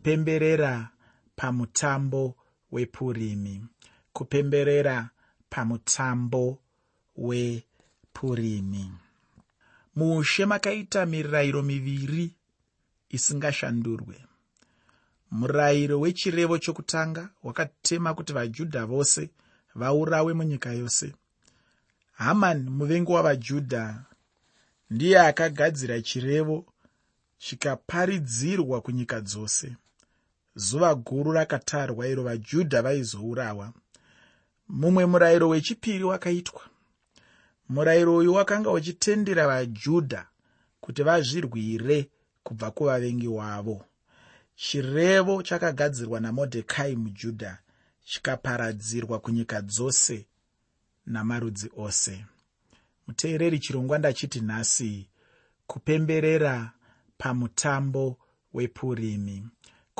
kupemberera pamutambo wepurimi. Kupemberera pamutambo wepurimi. Muushe makaita mirayiro miviri isingashandurwe. Murayiro wechirevo chokutanga wakatema kuti vajudha vose vaurawe munyika yose. Hamani muvengi wavajudha ndiye akagadzira chirevo chikaparidzirwa kunyika dzose zuva guru rakatarwa iro vajudha vaizourawa. Mumwe murayiro wechipiri wakaitwa. Murayiro uyu wakanga uchitendera vajudha kuti vazvirwire kubva kuvavengi wavo. Chirevo chakagadzirwa namodhekai mujudha chikaparadzirwa kunyika dzose namarudzi ose. Muteereri chirongwa ndachiti nhasi kupemberera pamutambo wepurimi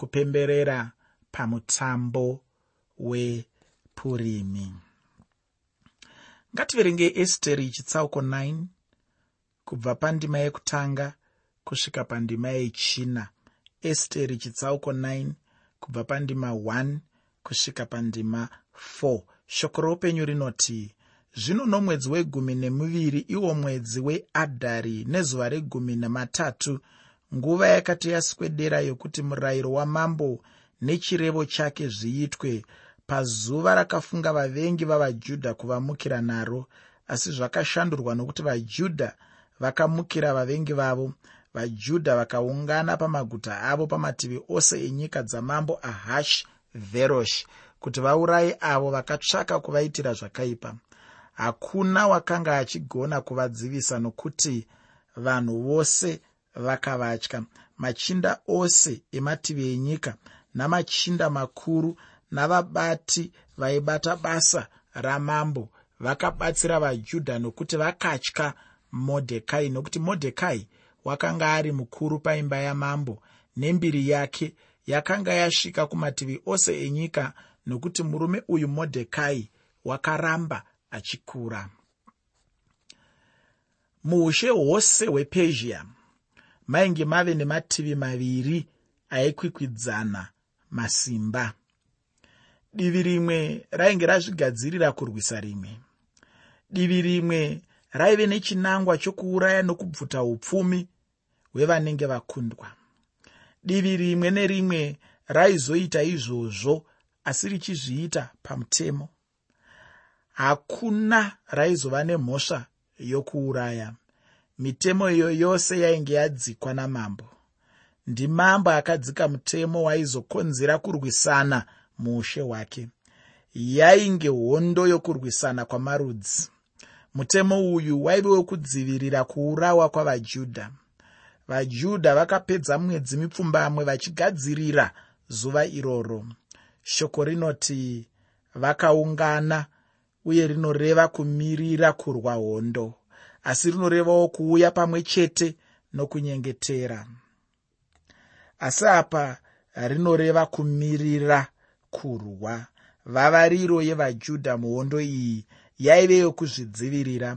kupemberera pamutambo wepurimi. Ngativerenge esteri chitsauko 9 kubva pandima yekutanga kusvika pandima yechina. Esteri chitsauko 9 kubva pandima 1 kusvika pandima 4 shoko roupenyu rinoti zvino nomwedzi wegumi nemuviri iwo mwedzi weadhari nezuva regumi nematatu nguva yakati yaswedera yokuti murayiro wamambo nechirevo chake zviitwe pazuva rakafunga vavengi vavajudha kuvamukira naro. Asi zvakashandurwa nokuti vajudha vakamukira vavengi vavo vajudha vakaungana pamaguta avo pamativi ose enyika dzamambo ahash verosh kuti vauraye avo vakatsvaka kuvaitira zvakaipa. Hakuna wakanga achigona kuvadzivisa nokuti vanhu vose vakavatya. Machinda ose emativi enyika namachinda makuru navabati vaibata basa ramambo vakabatsira vajudha nokuti vakatya modhekai nokuti modhekai wakanga ari mukuru paimba yamambo nembiri yake yakanga yasvika kumativi ose enyika nokuti murume uyu modhekai wakaramba achikura. Muushe hwose hwepezhia mainge mave nemativi maviri aikwikwidzana masimba. Divi rimwe rainge razvigadzirira kurwisa rimwe. Divi rimwe raive nechinangwa chokuuraya nokubvuta upfumi hwevanenge vakundwa. Divi rimwe nerimwe raizoita izvozvo asi richizviita pamutemo. Hakuna raizova nemhosva yokuuraya mitemo iyo yose yainge yadzikwa namambo. Ndimambo akadzika mutemo waizokonzera kurwisana muushe hwake yainge hondo yokurwisana kwamarudzi. Mutemo uyu waive wekudzivirira kuurawa kwavajudha. Vajudha vakapedza mwedzi mipfumbamwe vachigadzirira zuva iroro. Shoko rinoti vakaungana uye rinoreva kumirira kurwa hondo asi rinorevawo kuuya pamwe chete nokunyengetera. Asi apa rinoreva kumirira kurwa. Vavariro yevajudha muhondo iyi yaive yokuzvidzivirira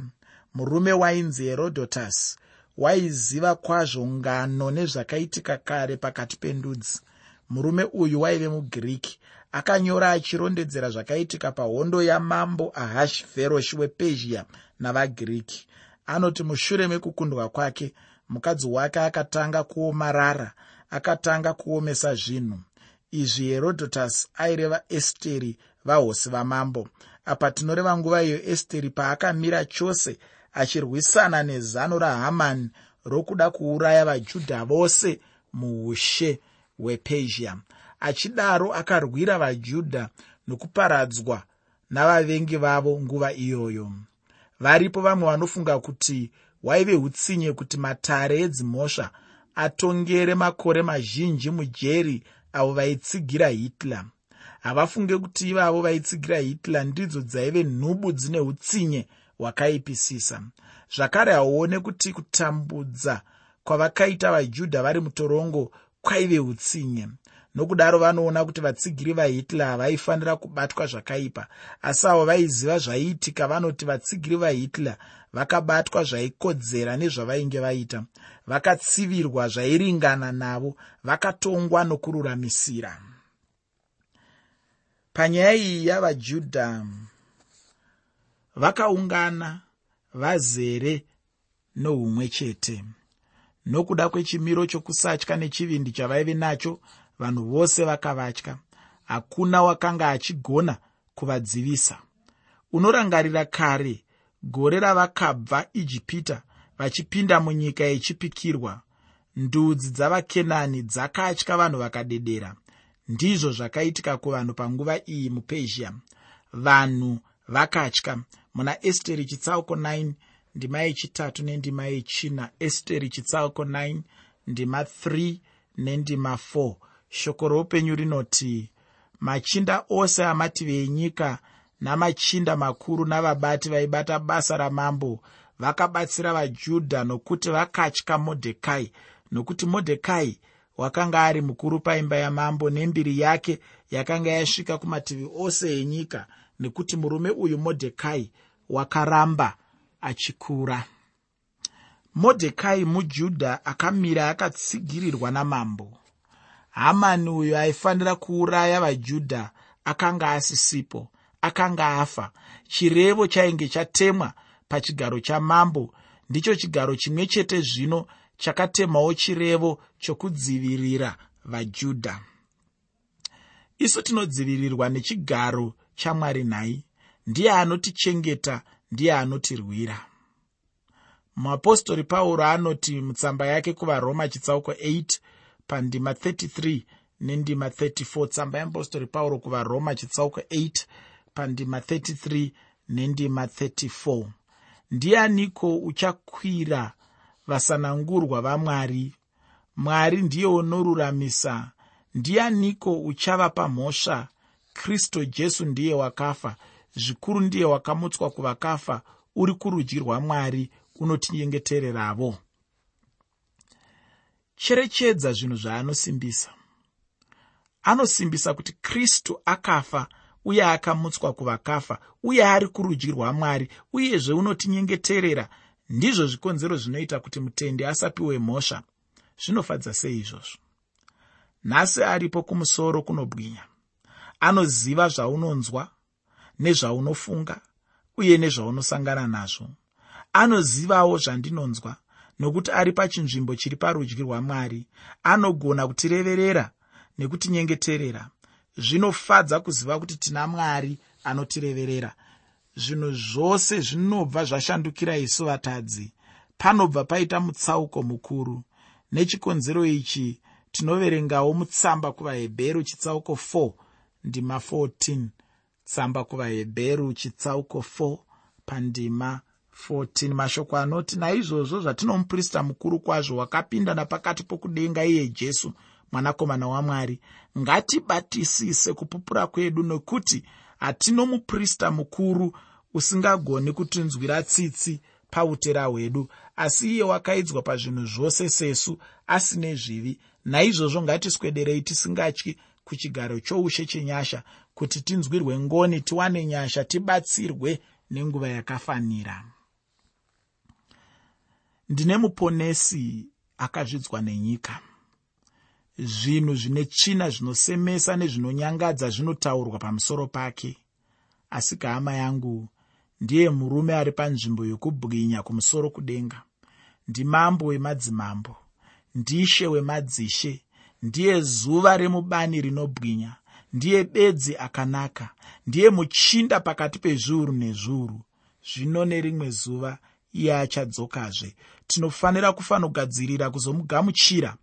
murume wainzi herodhotasi waiziva kwazvo ngano nezvakaitika kare pakati pendudzi. Murume uyu waive mugiriki akanyora achirondedzera zvakaitika pahondo yamambo ahashveroshi wepezhia navagiriki anoti mushure mekukundwa kwake mukadzi wake akatanga kuomarara akatanga kuomesa zvinhu. Izvi herodhotasi aireva esteri vahosi vamambo. Apa tinoreva nguva iyo esteri paakamira chose achirwisana nezano rahamani rokuda kuuraya vajudha vose muushe hwepezhia. Achidaro akarwira vajudha nokuparadzwa navavengi vavo nguva iyoyo varipo vamwe vanofunga kuti waive utsinye kuti matare edzimhosva atongere makore mazhinji mujeri avo vaitsigira hitler. Havafunge kuti ivavo vaitsigira hitler ndidzo dzaive nhubu dzine utsinye hwakaipisisa. Zvakare hauone kuti kutambudza kwavakaita vajudha vari mutorongo kwaive utsinye nokudaro vanoona kuti vatsigiri vahitler havaifanira kubatwa zvakaipa. Asi avo vaiziva zvaiitika vanoti vatsigiri vahitler vakabatwa zvaikodzera nezvavainge vaita. Vakatsivirwa zvairingana navo vakatongwa nokururamisira. Panyaya iyi yavajudha vakaungana vazere noumwe chete. Nokuda kwechimiro chokusatya nechivindi chavaive nacho vanhu vose vakavatya. Hakuna wakanga achigona kuvadzivisa. Unorangarira kare gore ravakabva ijipita vachipinda munyika yechipikirwa. Ndudzi dzavakenani dzakatya vanhu vakadedera. Ndizvo zvakaitika kuvanhu panguva iyi mupezhia. Vanhu vakatya. Muna esteri chitsauko 9 ndima yechitatu nendima yechina. Esteri chitsauko 9 ndima 3 nendima 4 shoko roupenyu rinoti machinda ose amativi enyika namachinda makuru navabati vaibata basa ramambo vakabatsira vajudha nokuti vakatya modhekai nokuti modhekai wakanga ari mukuru paimba yamambo nembiri yake yakanga yasvika kumativi ose enyika nekuti murume uyu modhekai wakaramba achikura. Modhekai mujudha akamira akatsigirirwa namambo hamani uyo aifanira kuuraya vajudha akanga asisipo akanga afa. Chirevo chainge chatemwa pachigaro chamambo. Ndicho chigaro chimwe chete zvino chakatemawo chirevo chokudzivirira vajudha. Isu tinodzivirirwa nechigaro chamwari nhai ndiye anotichengeta ndiye anotirwira. Muapostori pauro anoti mutsamba yake kuvaroma chitsauko 8 pandima 33 nendima 34 tsamba yeapostori pauro kuvaroma chitsauko 8 pandima 33 nendima 34 ndianiko uchakwira vasanangurwa vamwari? Mwari ndiye unoruramisa. Ndianiko uchava pamhosva kristu jesu ndiye wakafa. Zvikuru ndiye wakamutswa kuvakafa. Uri kurudyi rwamwari unotinyengetereravo cherechedza zvinhu zvaanosimbisa. Anosimbisa kuti kristu akafa uye akamutswa kuvakafa uye ari kurudyi rwamwari uyezve unotinyengeterera. Ndizvo zvikonzero zvinoita kuti mutendi asapiwe mhosva. Zvinofadza sei izvozvo nhasi aripo kumusoro kunobwinya. Anoziva zvaunonzwa nezvaunofunga uye nezvaunosangana nazvo. Anozivawo zvandinonzwa nokuti ari pachinzvimbo chiri parudyi rwamwari. Anogona kutireverera nekutinyengeterera. Zvinofadza kuziva kuti tina mwari anotireverera. Zvinhu zvose zvinobva zvashandukira isu vatadzi. Panobva paita mutsauko mukuru. Nechikonzero ichi tinoverengawo mutsamba kuvahebheru chitsauko 4 ndima 14 tsamba kuvahebheru chitsauko 4 pandima 14 mashoko anoti naizvozvo zvatino muprista mukuru kwazvo wakapinda napakati pokudenga iye jesu mwanakomana wamwari. Ngatibatisise kupupura kwedu nokuti hatino muprista mukuru usingagoni kutinzwira tsitsi pautera hwedu. Asi iye wakaidzwa pazvinhu zvose sesu asine zvivi. Naizvozvo ngatiswederei tisingatyi kuchigaro choushe chenyasha kuti tinzwirwe ngoni tiwane nyasha tibatsirwe nenguva yakafanira ndine muponesi akazvidzwa nenyika. Zvinhu zvine tsvina zvinosemesa nezvinonyangadza zvinotaurwa pamusoro pake. Asi kahama yangu ndiye murume ari panzvimbo yokubwinya kumusoro kudenga. Ndimambo wemadzimambo ndishe wemadzishe ndiye zuva remubani rinobwinya ndiye bedzi akanaka ndiye muchinda pakati pezviuru nezviuru. Zvino nerimwe zuva iye achadzokazve tinofanira kufanogadzirira kuzomugamuchira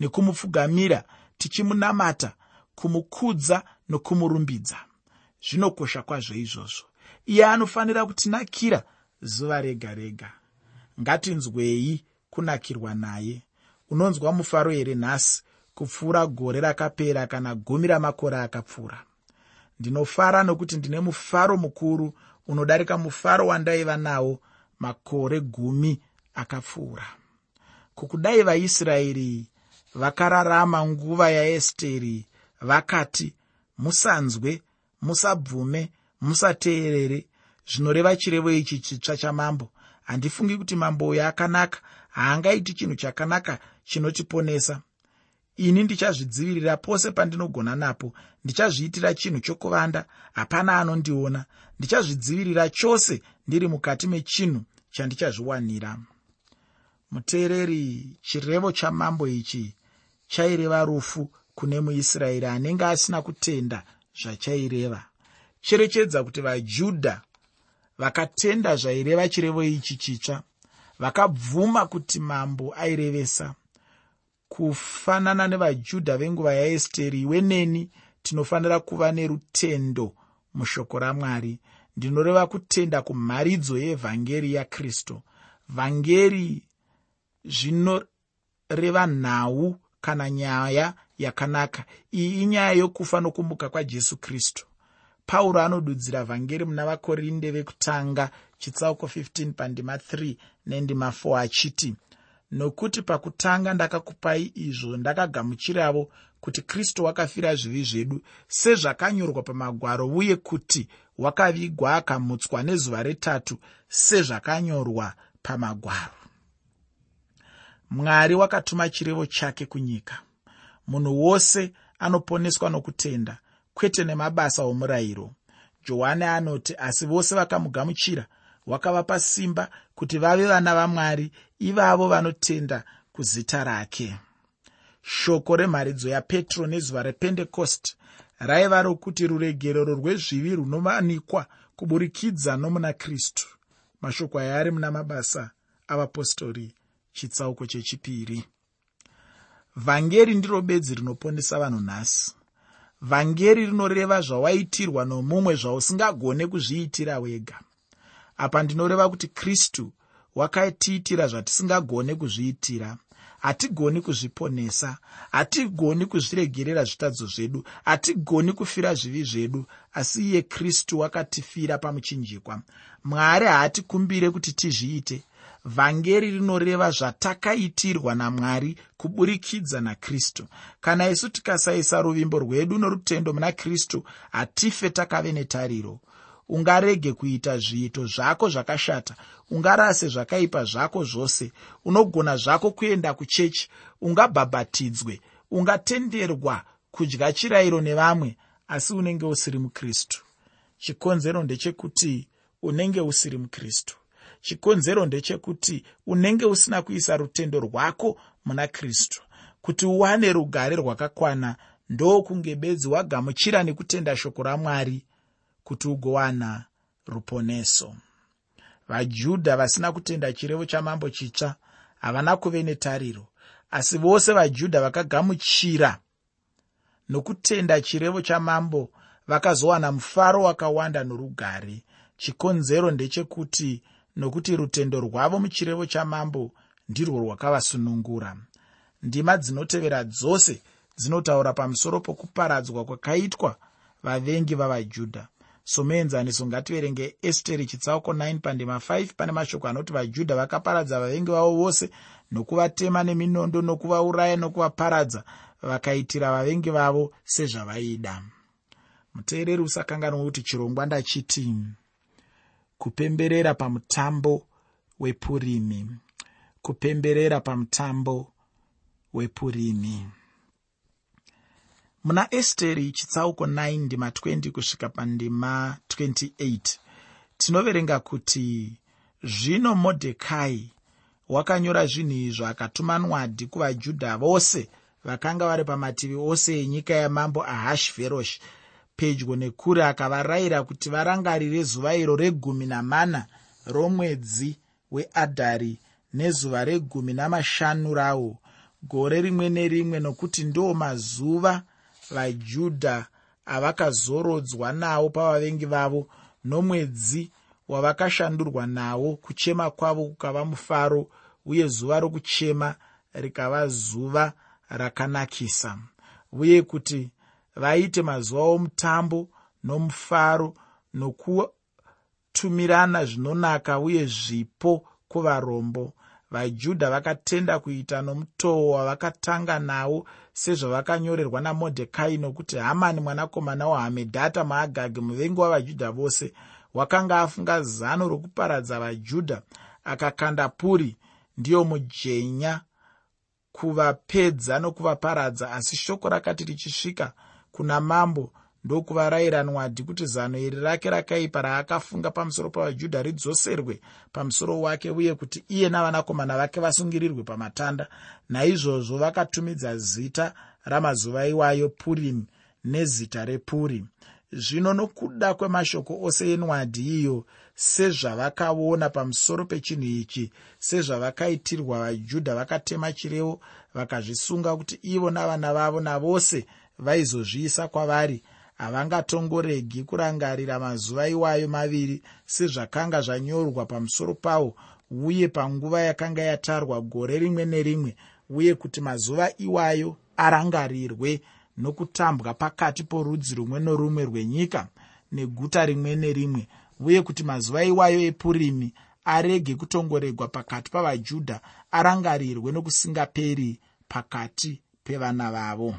nekumupfugamira tichimunamata kumukudza nokumurumbidza zvinokosha kwazvo izvozvo. Iye anofanira kutinakira zuva rega rega. Ngatinzwei kunakirwa naye. Unonzwa mufaro here nhasi kupfuura gore rakapera kana gumi ramakore akapfuura? Ndinofara nokuti ndine mufaro mukuru unodarika mufaro wandaiva nawo makore gumi akapfuura. Kukudai vaisraeri vakararama nguva yaesteri vakati musanzwe musabvume musateerere. Zvinoreva chirevo ichi chitsva chamambo. Handifungi kuti mambo uyo akanaka. Haangaiti chinhu chakanaka chinotiponesa ini ndichazvidzivirira pose pandinogona napo. Ndichazviitira chinhu chokuvanda hapana anondiona. Ndichazvidzivirira chose ndiri mukati mechinhu chandichazviwanira. Muteereri chirevo chamambo ichi chaireva rufu kune muisraeri anenge asina kutenda zvachaireva. Cherechedza kuti vajudha vakatenda zvaireva chirevo ichi chitsva vakabvuma kuti mambo airevesa. Kufanana nevajudha venguva yaesteri iwe neni tinofanira kuva nerutendo mushoko ramwari ndinoreva kutenda kumharidzo yeevhangeri yakristu. Vhangeri zvinoreva nhau kana nyaya yakanaka. Iyi inyaya yokufa nokumuka kwajesu kristu. Pauro anodudzira vhangeri muna vakorinde vekutanga chitsauko 15 pandima 3 nendima 4 achiti nokuti pakutanga ndakakupai izvo ndakagamuchiravo kuti kristu wakafira zvivi zvedu sezvakanyorwa pamagwaro uye kuti wakavigwa akamutswa nezuva retatu sezvakanyorwa pamagwaro. Mwari wakatuma chirevo chake kunyika. Munhu wose anoponeswa nokutenda kwete nemabasa omurayiro. Johani anoti asi vose vakamugamuchira wakavapa simba kuti vave vana vamwari ivavo vanotenda kuzita rake shoko remharidzo yapetro nezuva rependekosti raiva rokuti ruregerero rwezvivi runovanikwa kuburikidza nomuna kristu. Mashoko aya ari muna mabasa avapostori chitsauko chechipiri. Vhangeri ndiro bedzi rinoponesa vanhu nhasi. Vhangeri rinoreva zvawaitirwa nomumwe zvausingagone kuzviitira wega. Apa ndinoreva kuti kristu wakatiitira zvatisingagone kuzviitira hatigoni kuzviponesa hatigoni kuzviregerera zvitadzo zvedu hatigoni kufira zvivi zvedu asi iye kristu wakatifira pamuchinjikwa. Mwari haatikumbire kuti tizviite. Vhangeri rinoreva zvatakaitirwa namwari kuburikidza nakristu. Kana isu tikasaisa ruvimbo rwedu norutendo muna kristu hatife takave netariro ungarege kuita zviito zvako zvakashata ungarase zvakaipa zvako zvose unogona zvako kuenda kuchechi ungabhabhatidzwe ungatenderwa kudya chirayiro nevamwe asi unenge usiri mukristu. Chikonzero ndechekuti unenge usiri mukristu. Chikonzero ndechekuti unenge usina kuisa rutendo rwako muna kristu. Kuti uwane rugare rwakakwana ndokunge bedzi wagamuchira nekutenda shoko ramwari kuti ugowana ruponeso. Vajudha vasina kutenda chirevo chamambo chitsva havana kuve netariro asi vose vajudha vakagamuchira nokutenda chirevo chamambo vakazowana mufaro wakawanda norugare. Chikonzero ndechekuti nokuti rutendo rwavo muchirevo chamambo ndirwo rwakavasunungura. Ndima dzinotevera dzose dzinotaura pamusoro pokuparadzwa kwakaitwa vavengi vavajudha somuenzaniso ngativerenge esteri chitsauko 9 pandima 5 pane mashoko anoti vajudha vakaparadza vavengi vavo vose nokuvatema neminondo nokuvauraya nokuvaparadza vakaitira vavengi vavo sezvavaida. Muteereri usakanganwa kuti chirongwa ndachiti kupemberera pamutambo wepurimi kupemberera pamutambo wepurimi muna esteri chitsauko 9 ndima 20 kusvika pandima 28 tinoverenga kuti zvino modhekai wakanyora zvinhu izvo akatuma nwadi kuvajudha vose vakanga vari pamativi ose enyika yamambo ahashveroshi pedyo nekure akavarayira kuti varangarire zuva iro regumi namana romwedzi weadhari nezuva regumi namashanu rawo. Gore rimwe nerimwe nokuti ndo mazuva vajudha avakazorodzwa nawo pavavengi vavo nomwedzi wavakashandurwa nawo kuchema kwavo kukava mufaro uye zuva rokuchema rikava zuva rakanakisa. Uye kuti vaite mazuva omutambo nomufaro nokutumirana zvinonaka uye zvipo kuvarombo. Vajudha vakatenda kuita nomutoo wavakatanga nawo sezvavakanyorerwa namodhekai nokuti hamani mwanakomana wahamedhata maagagi muvengi wavajudha vose wakanga afunga zano rokuparadza vajudha akakanda puri ndiyo mujenya kuvapedza nokuvaparadza asi shoko rakati richisvika kuna mambo ndokuvarayira nwadhi kuti zano iri rake rakaipa raakafunga pamusoro pavajudha ridzoserwe pamusoro wake uye kuti iye navanakomana vake vasungirirwe pamatanda. Naizvozvo vakatumidza zita ramazuva iwayo purimi nezita repurimi zvino nokuda kwemashoko ose enwadhi iyo sezvavakaona pamusoro pechinhu ichi sezvavakaitirwa vajudha vakatema chirevo vakazvisunga kuti ivo navana vavo navose vaizozviisa kwavari havangatongoregi kurangarira mazuva iwayo maviri sezvakanga zvanyorwa pamusoro pawo uye panguva yakanga yatarwa gore rimwe nerimwe uye kuti mazuva iwayo arangarirwe nokutambwa pakati porudzi rumwe norumwe rwenyika neguta rimwe nerimwe uye kuti mazuva iwayo epurimi arege kutongoregwa pakati pavajudha arangarirwe nokusingaperi pakati pevana vavo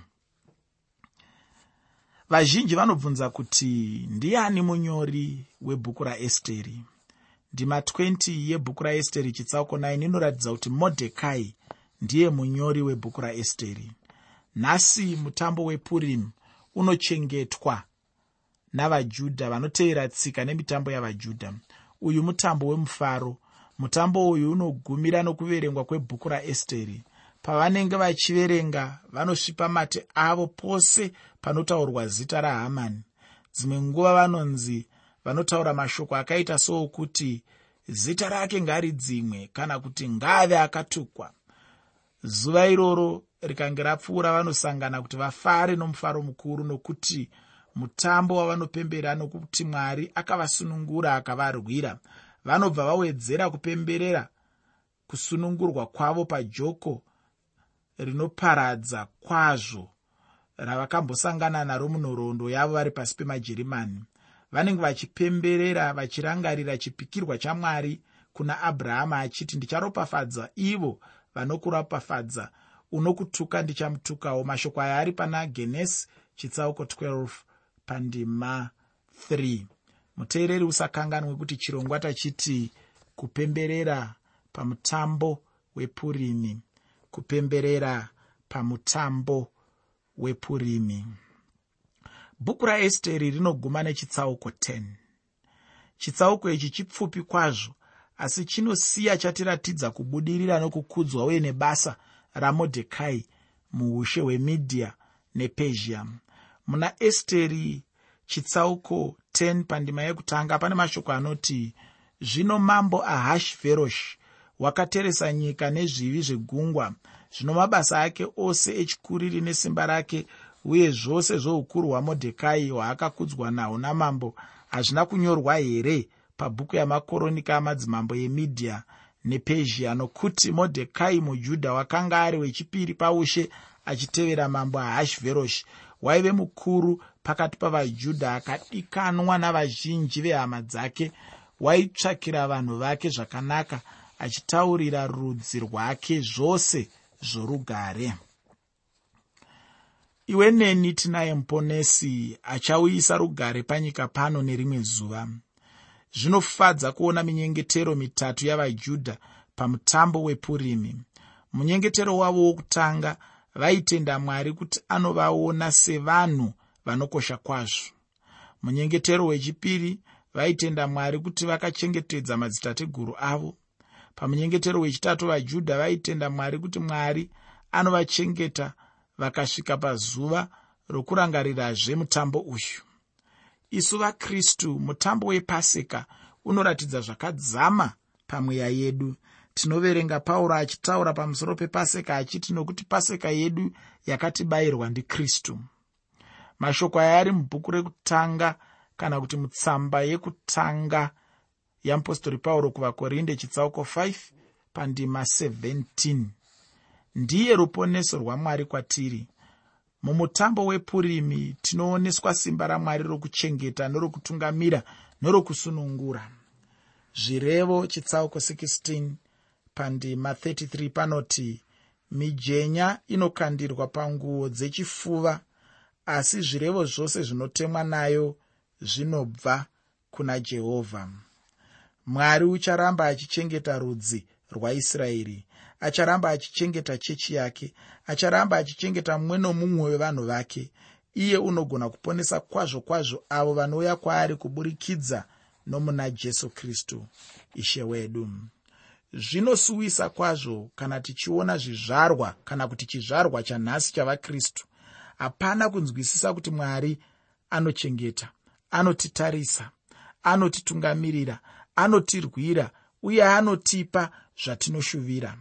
vazhinji vanobvunza kuti ndiani munyori webhuku raesteri? Ndima 20 yebhuku raesteri chitsauko 9 inoratidza kuti modhekai ndiye munyori webhuku raesteri. Nhasi mutambo wepurim unochengetwa navajudha vanotevera tsika nemitambo yavajudha. Uyu mutambo wemufaro. Mutambo uyu unogumira nokuverengwa kwebhuku raesteri pavanenge vachiverenga vanosvipa mate avo pose panotaurwa zita rahamani dzimwe nguva vanonzi vanotaura mashoko akaita sookuti zita rake ngaridzimwe kana kuti ngave akatukwa. Zuva iroro rikange rapfuura vanosangana kuti vafare nomufaro mukuru nokuti mutambo wavanopembera nokuti mwari akavasunungura akavarwira. Vanobva vawedzera kupemberera kusunungurwa kwavo pajoko rinoparadza kwazvo ravakambosangana naro munhoroondo yavo vari pasi pemajerimani vanenge vachipemberera vachirangarira chipikirwa chamwari kuna abrahama achiti ndicharopafadza ivo vanokuropafadza unokutuka ndichamutukawo. Mashoko aya ari pana genesi chitsauko 12 pandima 3 muteereri usakanganwe kuti chirongwa tachiti kupemberera pamutambo wepurimi kupemberera pamutambo wepurimi. Bhuku raesteri rinoguma nechitsauko 10 chitsauko ichi chipfupi kwazvo asi chinosiya chatiratidza kubudirira nokukudzwa uye nebasa ramodhekai muushe hwemidhiya nepezhia. Muna esteri chitsauko 10 pandima yekutanga pane mashoko anoti zvino mambo ahashveroshi wakateresa nyika nezvivi zvegungwa zvino mabasa ake ose echikuriri nesimba rake uye zvose zvoukuru hwamodhekai hwaakakudzwa nahwo namambo hazvina kunyorwa here pabhuku yamakoronika amadzimambo emidhiya nepezhia nokuti modhekai mujudha wakanga ari wechipiri paushe achitevera mambo ahashveroshi waive mukuru pakati pavajudha akadikanwa navazhinji vehama dzake. Waitsvakira vanhu vake zvakanaka achitaurira rudzi rwake zvose zvorugare. Iwe neni tinaye muponesi achauyisa rugare panyika pano nerimwe zuva. Zvinofadza kuona minyengetero mitatu yavajudha pamutambo wepurimi. Munyengetero wavo wokutanga vaitenda mwari kuti anovaona sevanhu vanokosha kwazvo. Munyengetero wechipiri vaitenda mwari kuti vakachengetedza madzitateguru avo pamunyengetero wechitatu vajudha vaitenda mwari kuti mwari anovachengeta vakasvika pazuva rokurangarirazve mutambo uyu. Isu vakristu mutambo wepaseka unoratidza zvakadzama pamweya yedu. Tinoverenga pauro achitaura pamusoro pepaseka achiti nokuti paseka yedu yakatibayirwa ndikristu. Mashoko aya ari mubhuku rekutanga kana kuti mutsamba yekutanga yeapostori pauro kuvakorinde chitsauko 5 pandima 17 ndiye ruponeso rwamwari kwatiri. Mumutambo wepurimi tinooneswa simba ramwari rokuchengeta norokutungamira norokusunungura. Zvirevo chitsauko 16 pandima 33 panoti mijenya inokandirwa panguo dzechifuva asi zvirevo zvose zvinotemwa nayo zvinobva kuna jehovha mwari ucharamba achichengeta rudzi rwaisraeri. Acharamba achichengeta chechi yake. Acharamba achichengeta mumwe nomumwe wevanhu vake. Iye unogona kuponesa kwazvo kwazvo avo vanouya kwaari kuburikidza nomuna jesu kristu ishe wedu. Zvinosuwisa kwazvo kana tichiona zvizvarwa kana kuti chizvarwa chanhasi chavakristu hapana kunzwisisa kuti mwari anochengeta anotitarisa anotitungamirira anotirwira uye anotipa zvatinoshuvira.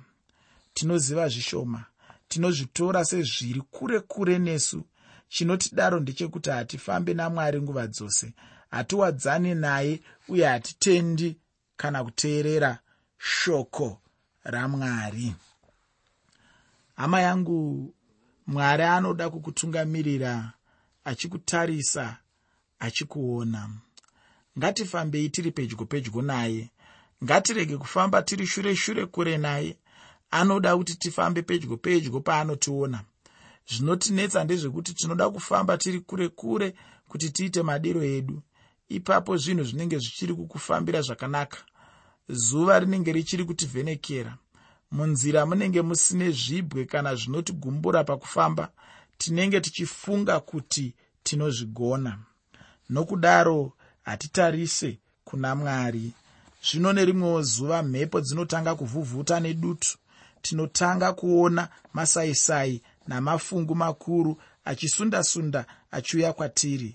Tinoziva zvishoma tinozvitora sezviri kure kure nesu. Chinotidaro ndechekuti hatifambe namwari nguva dzose hatiwadzani naye uye hatitendi kana kuteerera shoko ramwari. Hama yangu mwari anoda kukutungamirira achikutarisa achikuona ngatifambei tiri pedyo pedyo naye. Ngatirege kufamba tiri shure shure kure naye. Anoda kuti tifambe pedyo pedyo paanotiona. Zvinotinetsa ndezvekuti tinoda kufamba tiri kure kure kuti tiite madiro edu. Ipapo zvinhu zvinenge zvichiri kukufambira zvakanaka. Zuva rinenge richiri kutivhenekera. Munzira munenge musine zvibwe kana zvinotigumbura pakufamba tinenge tichifunga kuti tinozvigona. Nokudaro hatitarise kuna mwari. Zvino nerimwewo zuva mhepo dzinotanga kuvhuvhuta nedutu tinotanga kuona masaisai namafungu makuru achisunda-sunda achiuya kwatiri.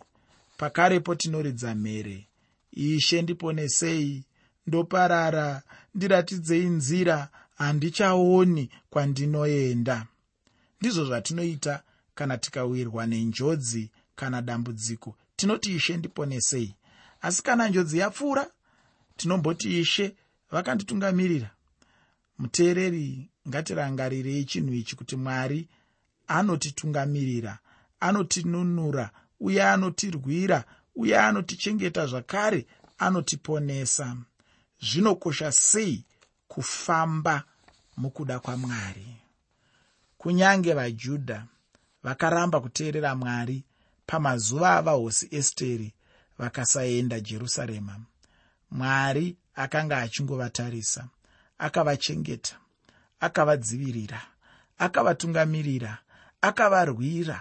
Pakarepo tinoridza mhere. Ishe ndiponesei. Ndoparara ndiratidzei nzira handichaoni kwandinoenda. Ndizvo zvatinoita kana tikawirwa nenjodzi kana dambudziko. Tinoti ishe ndiponesei asi kana njodzi yapfuura tinomboti ishe vakanditungamirira. Muteereri ngatirangarirei chinhu ichi kuti mwari anotitungamirira anotinunura uye anotirwira uye anotichengeta zvakare anotiponesa. Zvinokosha sei kufamba mukuda kwamwari? Kunyange vajudha vakaramba kuteerera mwari pamazuva avahosi esteri vakasaenda jerusarema. Mwari akanga achingovatarisa akavachengeta akavadzivirira akavatungamirira akavarwira